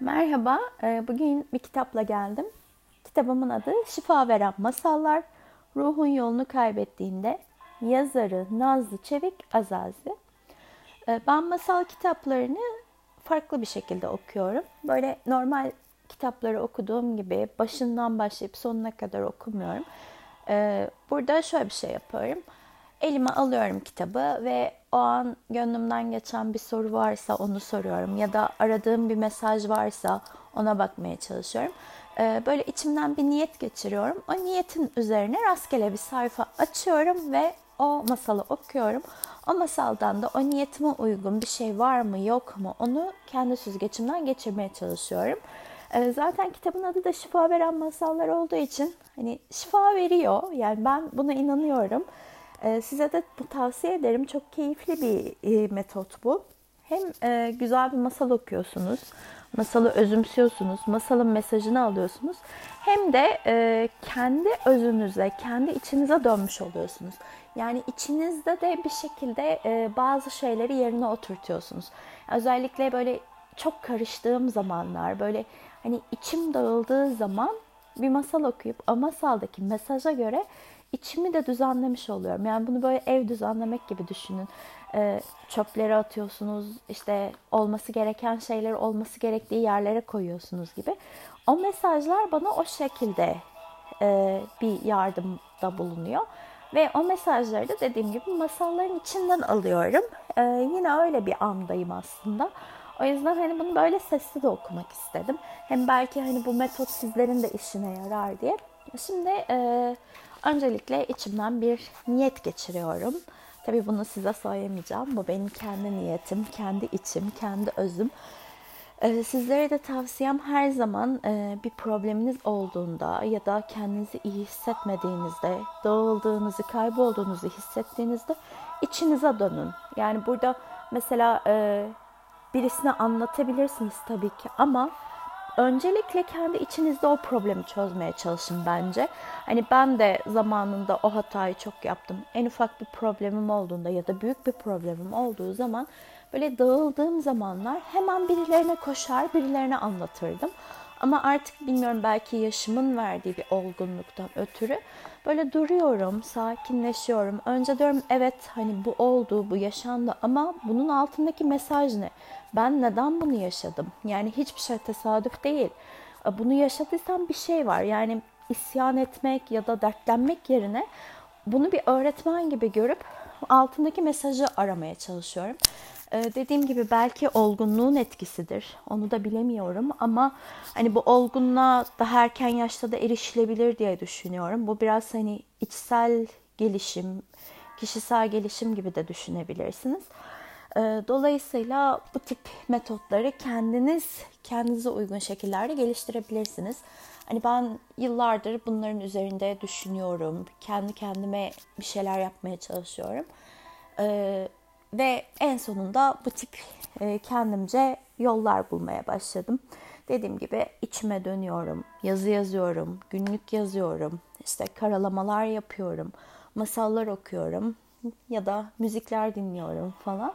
Merhaba, e, bugün bir kitapla geldim. Kitabımın adı Şifa Veren Masallar, Ruhun Yolunu Kaybettiğinde, yazarı Nazlı Çevik Azazi. E, ben masal kitaplarını farklı bir şekilde okuyorum. Böyle normal kitapları okuduğum gibi başından başlayıp sonuna kadar okumuyorum. E, burada şöyle bir şey yapıyorum. Elime alıyorum kitabı ve o an gönlümden geçen bir soru varsa onu soruyorum ya da aradığım bir mesaj varsa ona bakmaya çalışıyorum. Ee, böyle içimden bir niyet geçiriyorum. O niyetin üzerine rastgele bir sayfa açıyorum ve o masalı okuyorum. O masaldan da o niyetime uygun bir şey var mı yok mu onu kendi süzgeçimden geçirmeye çalışıyorum. Ee, zaten kitabın adı da şifa veren masallar olduğu için hani şifa veriyor. Yani ben buna inanıyorum. Ee, size de bu tavsiye ederim. Çok keyifli bir e, metot bu. Hem e, güzel bir masal okuyorsunuz, masalı özümsüyorsunuz, masalın mesajını alıyorsunuz. Hem de e, kendi özünüze, kendi içinize dönmüş oluyorsunuz. Yani içinizde de bir şekilde bazı şeyleri yerine oturtuyorsunuz. Özellikle böyle çok karıştığım zamanlar, böyle hani içim dağıldığı zaman bir masal okuyup o masaldaki mesaja göre içimi de düzenlemiş oluyorum. Yani bunu böyle ev düzenlemek gibi düşünün. E, çöpleri atıyorsunuz, işte olması gereken şeyleri olması gerektiği yerlere koyuyorsunuz gibi. O mesajlar bana o şekilde e, bir yardımda bulunuyor. Ve o mesajları da dediğim gibi masalların içinden alıyorum. E, yine öyle bir andayım aslında. O yüzden hani bunu böyle sesli de okumak istedim. Hem belki hani bu metot sizlerin de işine yarar diye. Şimdi e, Öncelikle içimden bir niyet geçiriyorum. Tabii bunu size söylemeyeceğim. Bu benim kendi niyetim, kendi içim, kendi özüm. Ee, sizlere de tavsiyem her zaman e, bir probleminiz olduğunda ya da kendinizi iyi hissetmediğinizde, dağıldığınızı, kaybolduğunuzu hissettiğinizde içinize dönün. Yani burada mesela e, birisine anlatabilirsiniz tabii ki ama öncelikle kendi içinizde o problemi çözmeye çalışın bence. Hani ben de zamanında o hatayı çok yaptım. En ufak bir problemim olduğunda ya da büyük bir problemim olduğu zaman böyle dağıldığım zamanlar hemen birilerine koşar, birilerine anlatırdım. Ama artık bilmiyorum belki yaşımın verdiği bir olgunluktan ötürü böyle duruyorum, sakinleşiyorum. Önce diyorum evet hani bu oldu, bu yaşandı ama bunun altındaki mesaj ne? Ben neden bunu yaşadım? Yani hiçbir şey tesadüf değil. Bunu yaşadıysam bir şey var. Yani isyan etmek ya da dertlenmek yerine bunu bir öğretmen gibi görüp altındaki mesajı aramaya çalışıyorum. Ee, dediğim gibi belki olgunluğun etkisidir. Onu da bilemiyorum ama hani bu olgunluğa daha erken yaşta da erişilebilir diye düşünüyorum. Bu biraz hani içsel gelişim, kişisel gelişim gibi de düşünebilirsiniz. Ee, dolayısıyla bu tip metotları kendiniz kendinize uygun şekillerde geliştirebilirsiniz. Hani ben yıllardır bunların üzerinde düşünüyorum. Kendi kendime bir şeyler yapmaya çalışıyorum. Ee, ve en sonunda bu tip e, kendimce yollar bulmaya başladım. Dediğim gibi içime dönüyorum, yazı yazıyorum, günlük yazıyorum, işte karalamalar yapıyorum, masallar okuyorum ya da müzikler dinliyorum falan.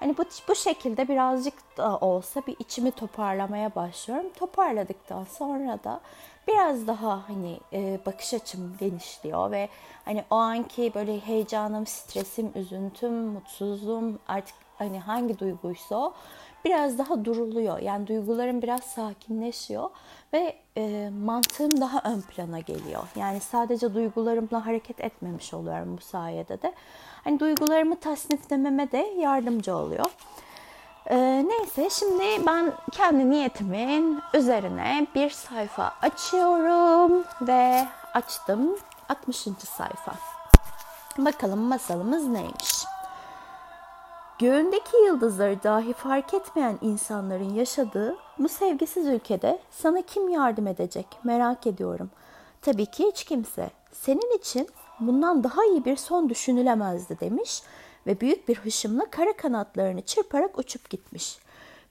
Hani bu, bu şekilde birazcık da olsa bir içimi toparlamaya başlıyorum. Toparladıktan sonra da biraz daha hani e, bakış açım genişliyor ve hani o anki böyle heyecanım, stresim, üzüntüm, mutsuzluğum artık hani hangi duyguysa o biraz daha duruluyor. Yani duygularım biraz sakinleşiyor ve e, mantığım daha ön plana geliyor. Yani sadece duygularımla hareket etmemiş oluyorum bu sayede de. Hani duygularımı tasniflememe de yardımcı oluyor. Ee, neyse şimdi ben kendi niyetimin üzerine bir sayfa açıyorum ve açtım 60. sayfa. Bakalım masalımız neymiş? Göğündeki yıldızları dahi fark etmeyen insanların yaşadığı bu sevgisiz ülkede sana kim yardım edecek merak ediyorum. Tabii ki hiç kimse. Senin için bundan daha iyi bir son düşünülemezdi demiş ve büyük bir hışımla kara kanatlarını çırparak uçup gitmiş.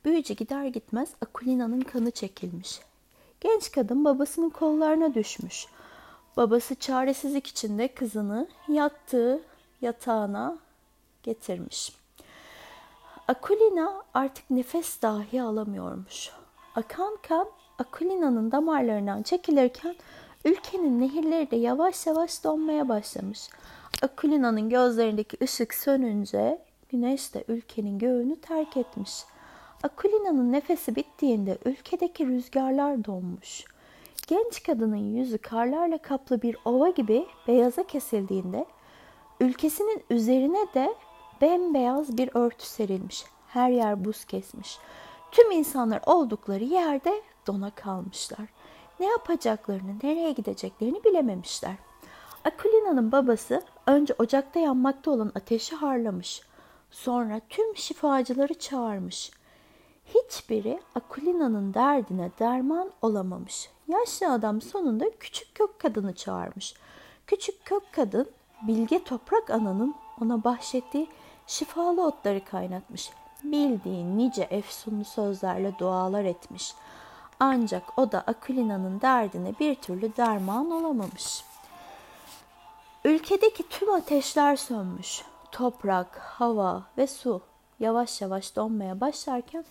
Büyücü gider gitmez Akulina'nın kanı çekilmiş. Genç kadın babasının kollarına düşmüş. Babası çaresizlik içinde kızını yattığı yatağına getirmiş. Akulina artık nefes dahi alamıyormuş. Akan kan Akulina'nın damarlarından çekilirken ülkenin nehirleri de yavaş yavaş donmaya başlamış. Akulina'nın gözlerindeki ışık sönünce güneş de ülkenin göğünü terk etmiş. Akulina'nın nefesi bittiğinde ülkedeki rüzgarlar donmuş. Genç kadının yüzü karlarla kaplı bir ova gibi beyaza kesildiğinde ülkesinin üzerine de bembeyaz bir örtü serilmiş. Her yer buz kesmiş. Tüm insanlar oldukları yerde dona kalmışlar. Ne yapacaklarını, nereye gideceklerini bilememişler. Akulina'nın babası önce ocakta yanmakta olan ateşi harlamış. Sonra tüm şifacıları çağırmış. Hiçbiri Akulina'nın derdine derman olamamış. Yaşlı adam sonunda küçük kök kadını çağırmış. Küçük kök kadın bilge toprak ananın ona bahşettiği şifalı otları kaynatmış. Bildiği nice efsunlu sözlerle dualar etmiş. Ancak o da Akulina'nın derdine bir türlü derman olamamış. Ülkedeki tüm ateşler sönmüş. Toprak, hava ve su yavaş yavaş donmaya başlarken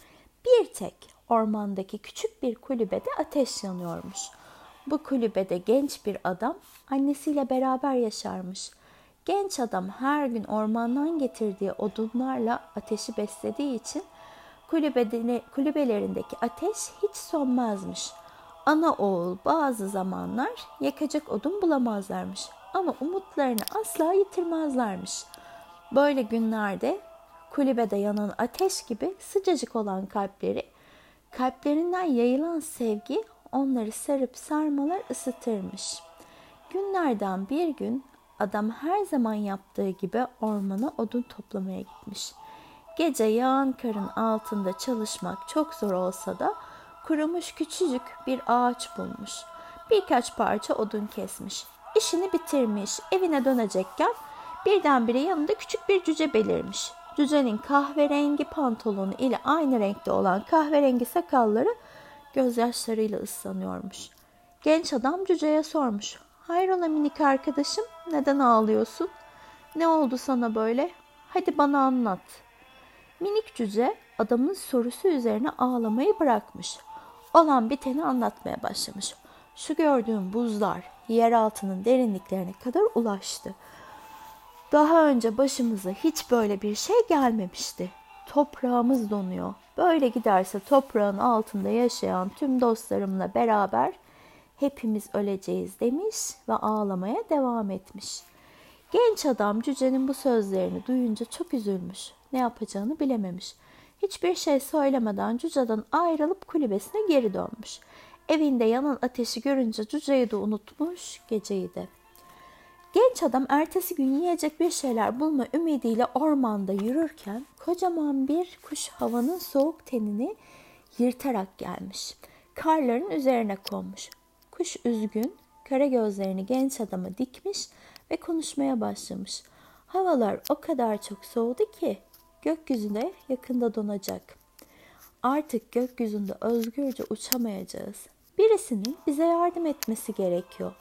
bir tek ormandaki küçük bir kulübede ateş yanıyormuş. Bu kulübede genç bir adam annesiyle beraber yaşarmış. Genç adam her gün ormandan getirdiği odunlarla ateşi beslediği için kulübelerindeki ateş hiç sönmezmiş. Ana oğul bazı zamanlar yakacak odun bulamazlarmış ama umutlarını asla yitirmezlermiş. Böyle günlerde kulübede yanan ateş gibi sıcacık olan kalpleri, kalplerinden yayılan sevgi onları sarıp sarmalar ısıtırmış. Günlerden bir gün adam her zaman yaptığı gibi ormana odun toplamaya gitmiş. Gece yağan karın altında çalışmak çok zor olsa da kurumuş küçücük bir ağaç bulmuş. Birkaç parça odun kesmiş. İşini bitirmiş. Evine dönecekken birdenbire yanında küçük bir cüce belirmiş. Cücenin kahverengi pantolonu ile aynı renkte olan kahverengi sakalları gözyaşlarıyla ıslanıyormuş. Genç adam cüceye sormuş. Hayrola minik arkadaşım neden ağlıyorsun? Ne oldu sana böyle? Hadi bana anlat. Minik cüce adamın sorusu üzerine ağlamayı bırakmış. Olan biteni anlatmaya başlamış. Şu gördüğüm buzlar yer altının derinliklerine kadar ulaştı. Daha önce başımıza hiç böyle bir şey gelmemişti. Toprağımız donuyor. Böyle giderse toprağın altında yaşayan tüm dostlarımla beraber hepimiz öleceğiz demiş ve ağlamaya devam etmiş. Genç adam cücenin bu sözlerini duyunca çok üzülmüş. Ne yapacağını bilememiş. Hiçbir şey söylemeden cüceden ayrılıp kulübesine geri dönmüş. Evinde yanan ateşi görünce cüceyi de unutmuş, geceyi de. Genç adam ertesi gün yiyecek bir şeyler bulma ümidiyle ormanda yürürken kocaman bir kuş havanın soğuk tenini yırtarak gelmiş. Karların üzerine konmuş. Kuş üzgün, kara gözlerini genç adama dikmiş ve konuşmaya başlamış. Havalar o kadar çok soğudu ki gökyüzünde yakında donacak. Artık gökyüzünde özgürce uçamayacağız. Birisinin bize yardım etmesi gerekiyor.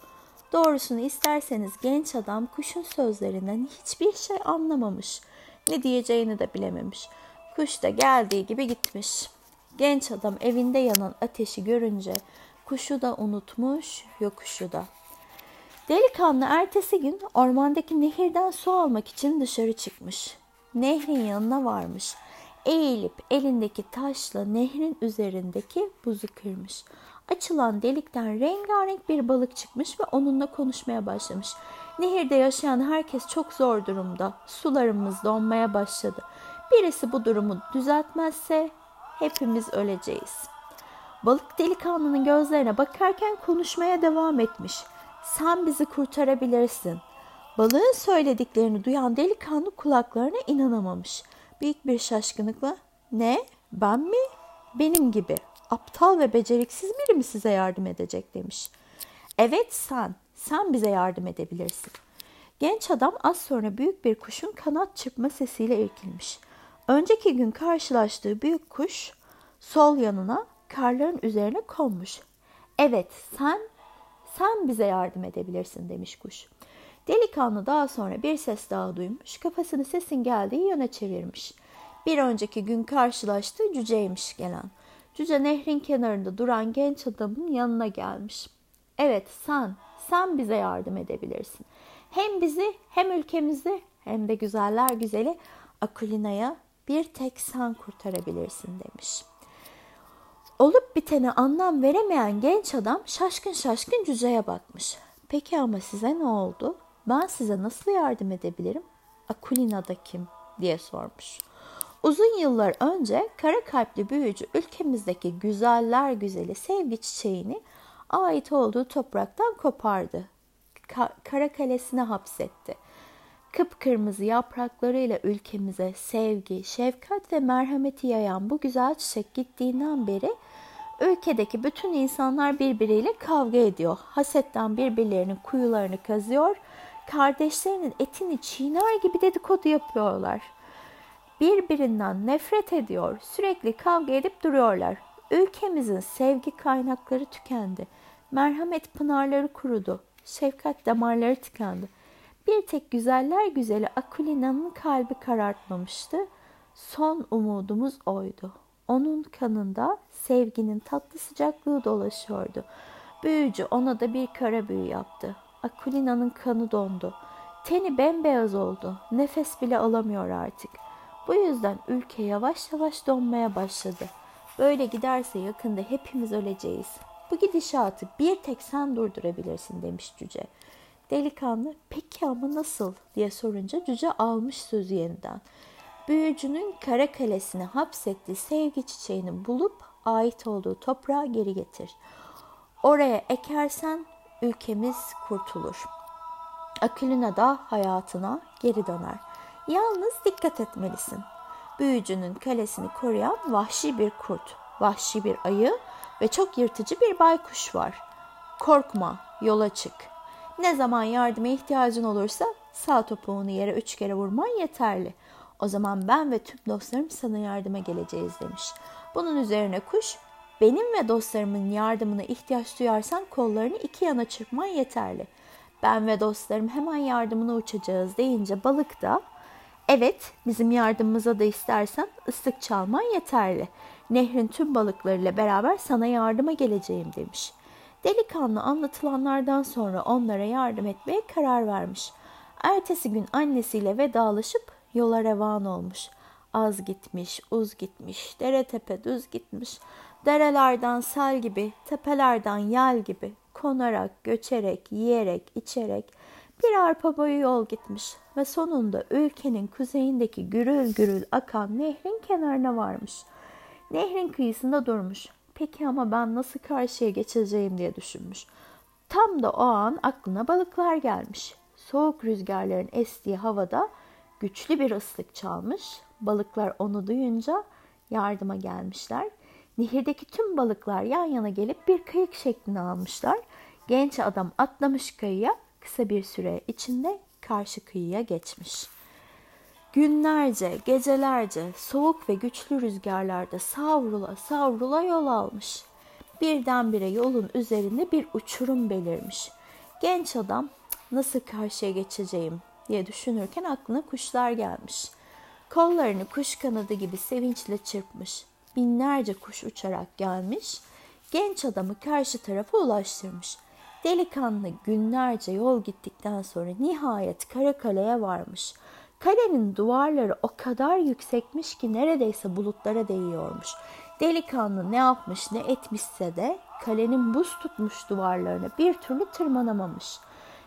Doğrusunu isterseniz genç adam kuşun sözlerinden hiçbir şey anlamamış. Ne diyeceğini de bilememiş. Kuş da geldiği gibi gitmiş. Genç adam evinde yanan ateşi görünce kuşu da unutmuş, yokuşu da. Delikanlı ertesi gün ormandaki nehirden su almak için dışarı çıkmış. Nehrin yanına varmış. Eğilip elindeki taşla nehrin üzerindeki buzu kırmış. Açılan delikten rengarenk bir balık çıkmış ve onunla konuşmaya başlamış. Nehirde yaşayan herkes çok zor durumda. Sularımız donmaya başladı. Birisi bu durumu düzeltmezse hepimiz öleceğiz. Balık delikanlının gözlerine bakarken konuşmaya devam etmiş. Sen bizi kurtarabilirsin. Balığın söylediklerini duyan delikanlı kulaklarına inanamamış. Büyük bir şaşkınlıkla ne ben mi? Benim gibi aptal ve beceriksiz biri mi size yardım edecek demiş. Evet sen, sen bize yardım edebilirsin. Genç adam az sonra büyük bir kuşun kanat çırpma sesiyle irkilmiş. Önceki gün karşılaştığı büyük kuş sol yanına karların üzerine konmuş. Evet sen, sen bize yardım edebilirsin demiş kuş. Delikanlı daha sonra bir ses daha duymuş, kafasını sesin geldiği yöne çevirmiş. Bir önceki gün karşılaştığı cüceymiş gelen. Cüce nehrin kenarında duran genç adamın yanına gelmiş. Evet sen, sen bize yardım edebilirsin. Hem bizi hem ülkemizi hem de güzeller güzeli Akulina'ya bir tek sen kurtarabilirsin demiş. Olup bitene anlam veremeyen genç adam şaşkın şaşkın cüceye bakmış. Peki ama size ne oldu? Ben size nasıl yardım edebilirim? Akulina da kim? diye sormuş. Uzun yıllar önce kara kalpli büyücü ülkemizdeki güzeller güzeli sevgi çiçeğini ait olduğu topraktan kopardı. Ka- kara kalesine hapsetti. Kıpkırmızı yapraklarıyla ülkemize sevgi, şefkat ve merhameti yayan bu güzel çiçek gittiğinden beri ülkedeki bütün insanlar birbiriyle kavga ediyor. Hasetten birbirlerinin kuyularını kazıyor, kardeşlerinin etini çiğner gibi dedikodu yapıyorlar. Birbirinden nefret ediyor, sürekli kavga edip duruyorlar. Ülkemizin sevgi kaynakları tükendi. Merhamet pınarları kurudu. Şefkat damarları tıkandı. Bir tek güzeller güzeli Akulina'nın kalbi karartmamıştı. Son umudumuz oydu. Onun kanında sevginin tatlı sıcaklığı dolaşıyordu. Büyücü ona da bir kara büyü yaptı. Akulina'nın kanı dondu. Teni bembeyaz oldu. Nefes bile alamıyor artık. Bu yüzden ülke yavaş yavaş donmaya başladı. Böyle giderse yakında hepimiz öleceğiz. Bu gidişatı bir tek sen durdurabilirsin demiş cüce. Delikanlı peki ama nasıl diye sorunca cüce almış sözü yeniden. Büyücünün kara kalesine hapsettiği sevgi çiçeğini bulup ait olduğu toprağa geri getir. Oraya ekersen ülkemiz kurtulur. Akülina da hayatına geri döner. Yalnız dikkat etmelisin. Büyücünün kalesini koruyan vahşi bir kurt, vahşi bir ayı ve çok yırtıcı bir baykuş var. Korkma, yola çık. Ne zaman yardıma ihtiyacın olursa sağ topuğunu yere üç kere vurman yeterli. O zaman ben ve tüm dostlarım sana yardıma geleceğiz demiş. Bunun üzerine kuş, benim ve dostlarımın yardımına ihtiyaç duyarsan kollarını iki yana çırpman yeterli. Ben ve dostlarım hemen yardımına uçacağız deyince balık da, evet bizim yardımımıza da istersen ıslık çalman yeterli. Nehrin tüm balıklarıyla beraber sana yardıma geleceğim demiş. Delikanlı anlatılanlardan sonra onlara yardım etmeye karar vermiş. Ertesi gün annesiyle vedalaşıp yola revan olmuş. Az gitmiş, uz gitmiş, dere tepe düz gitmiş. Derelerden sel gibi, tepelerden yel gibi konarak, göçerek, yiyerek, içerek bir arpa boyu yol gitmiş ve sonunda ülkenin kuzeyindeki gürül gürül akan nehrin kenarına varmış. Nehrin kıyısında durmuş. Peki ama ben nasıl karşıya geçeceğim diye düşünmüş. Tam da o an aklına balıklar gelmiş. Soğuk rüzgarların estiği havada güçlü bir ıslık çalmış. Balıklar onu duyunca yardıma gelmişler. Nehirdeki tüm balıklar yan yana gelip bir kayık şeklini almışlar. Genç adam atlamış kayıya kısa bir süre içinde karşı kıyıya geçmiş. Günlerce, gecelerce soğuk ve güçlü rüzgarlarda savrula savrula yol almış. Birdenbire yolun üzerinde bir uçurum belirmiş. Genç adam nasıl karşıya geçeceğim diye düşünürken aklına kuşlar gelmiş. Kollarını kuş kanadı gibi sevinçle çırpmış. Binlerce kuş uçarak gelmiş. Genç adamı karşı tarafa ulaştırmış. Delikanlı günlerce yol gittikten sonra nihayet Karakale'ye varmış. Kalenin duvarları o kadar yüksekmiş ki neredeyse bulutlara değiyormuş. Delikanlı ne yapmış ne etmişse de kalenin buz tutmuş duvarlarına bir türlü tırmanamamış.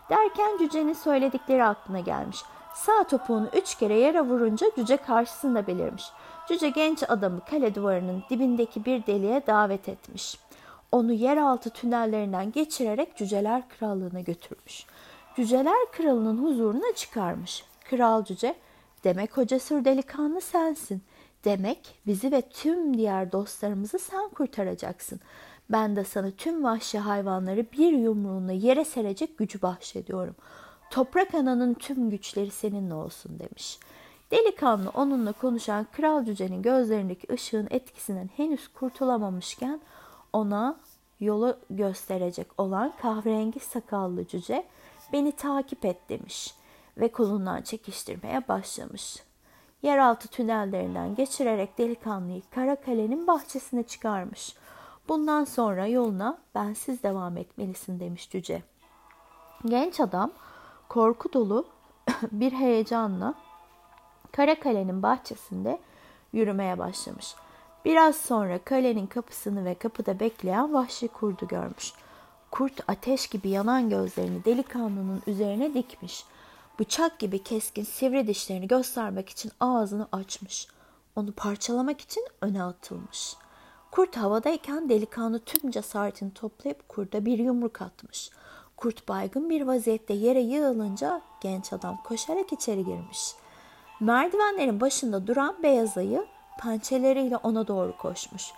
Derken cücenin söyledikleri aklına gelmiş. Sağ topuğunu üç kere yere vurunca cüce karşısında belirmiş. Cüce genç adamı kale duvarının dibindeki bir deliğe davet etmiş. Onu yeraltı tünellerinden geçirerek Cüceler Krallığı'na götürmüş. Cüceler Kralı'nın huzuruna çıkarmış. Kral cüce, demek o cesur delikanlı sensin. Demek bizi ve tüm diğer dostlarımızı sen kurtaracaksın. Ben de sana tüm vahşi hayvanları bir yumruğuna yere serecek gücü bahşediyorum. Toprak ananın tüm güçleri seninle olsun demiş. Delikanlı onunla konuşan kral cücenin gözlerindeki ışığın etkisinden henüz kurtulamamışken ona yolu gösterecek olan kahverengi sakallı cüce beni takip et demiş ve kolundan çekiştirmeye başlamış. yeraltı tünellerinden geçirerek delikanlıyı Karakale'nin bahçesine çıkarmış. Bundan sonra yoluna bensiz devam etmelisin demiş cüce. Genç adam korku dolu bir heyecanla Karakale'nin bahçesinde yürümeye başlamış. Biraz sonra kalenin kapısını ve kapıda bekleyen vahşi kurdu görmüş. Kurt ateş gibi yanan gözlerini delikanlının üzerine dikmiş. Bıçak gibi keskin sivri dişlerini göstermek için ağzını açmış. Onu parçalamak için öne atılmış. Kurt havadayken delikanlı tüm cesaretini toplayıp kurda bir yumruk atmış. Kurt baygın bir vaziyette yere yığılınca genç adam koşarak içeri girmiş. Merdivenlerin başında duran beyaz ayı pençeleriyle ona doğru koşmuş.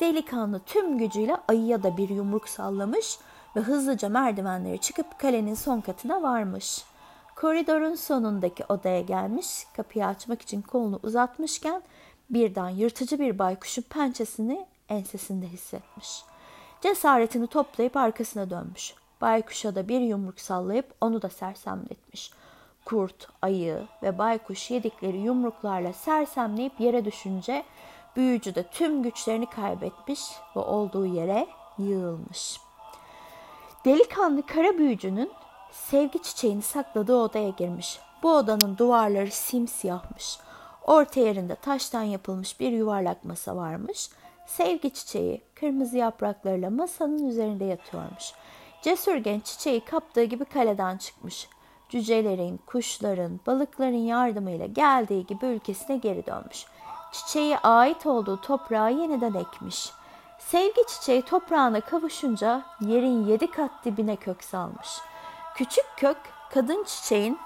Delikanlı tüm gücüyle ayıya da bir yumruk sallamış ve hızlıca merdivenleri çıkıp kalenin son katına varmış. Koridorun sonundaki odaya gelmiş, kapıyı açmak için kolunu uzatmışken birden yırtıcı bir baykuşun pençesini ensesinde hissetmiş. Cesaretini toplayıp arkasına dönmüş. Baykuşa da bir yumruk sallayıp onu da sersemletmiş. Kurt, ayı ve baykuş yedikleri yumruklarla sersemleyip yere düşünce büyücü de tüm güçlerini kaybetmiş ve olduğu yere yığılmış. Delikanlı kara büyücünün sevgi çiçeğini sakladığı odaya girmiş. Bu odanın duvarları simsiyahmış. Orta yerinde taştan yapılmış bir yuvarlak masa varmış. Sevgi çiçeği kırmızı yapraklarıyla masanın üzerinde yatıyormuş. Cesur genç çiçeği kaptığı gibi kaleden çıkmış. Cücelerin, kuşların, balıkların yardımıyla geldiği gibi ülkesine geri dönmüş. Çiçeğe ait olduğu toprağı yeniden ekmiş. Sevgi çiçeği toprağına kavuşunca yerin yedi kat dibine kök salmış. Küçük kök kadın çiçeğin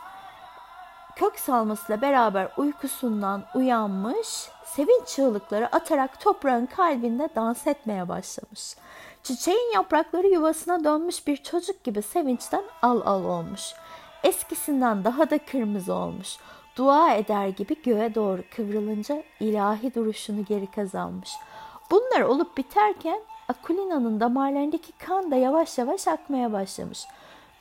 kök salmasıyla beraber uykusundan uyanmış, sevinç çığlıkları atarak toprağın kalbinde dans etmeye başlamış. Çiçeğin yaprakları yuvasına dönmüş bir çocuk gibi sevinçten al al olmuş. Eskisinden daha da kırmızı olmuş. Dua eder gibi göğe doğru kıvrılınca ilahi duruşunu geri kazanmış. Bunlar olup biterken Akulina'nın damarlarındaki kan da yavaş yavaş akmaya başlamış.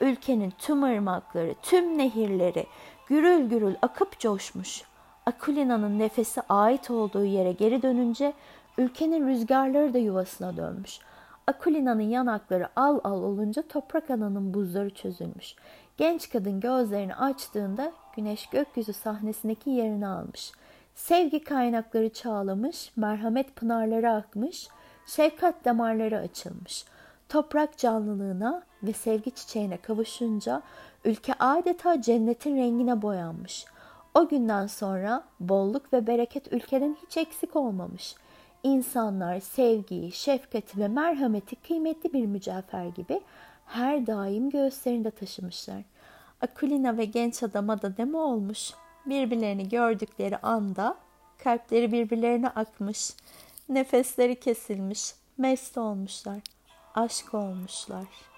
Ülkenin tüm ırmakları, tüm nehirleri gürül gürül akıp coşmuş. Akulina'nın nefesi ait olduğu yere geri dönünce ülkenin rüzgarları da yuvasına dönmüş. Akulina'nın yanakları al al olunca toprak ananın buzları çözülmüş. Genç kadın gözlerini açtığında güneş gökyüzü sahnesindeki yerini almış. Sevgi kaynakları çağlamış, merhamet pınarları akmış, şefkat damarları açılmış. Toprak canlılığına ve sevgi çiçeğine kavuşunca ülke adeta cennetin rengine boyanmış. O günden sonra bolluk ve bereket ülkeden hiç eksik olmamış. İnsanlar sevgiyi, şefkati ve merhameti kıymetli bir mücevher gibi her daim göğüslerinde taşımışlar. Akulina ve genç adama da ne mi olmuş? Birbirlerini gördükleri anda kalpleri birbirlerine akmış, nefesleri kesilmiş, mest olmuşlar, aşk olmuşlar.''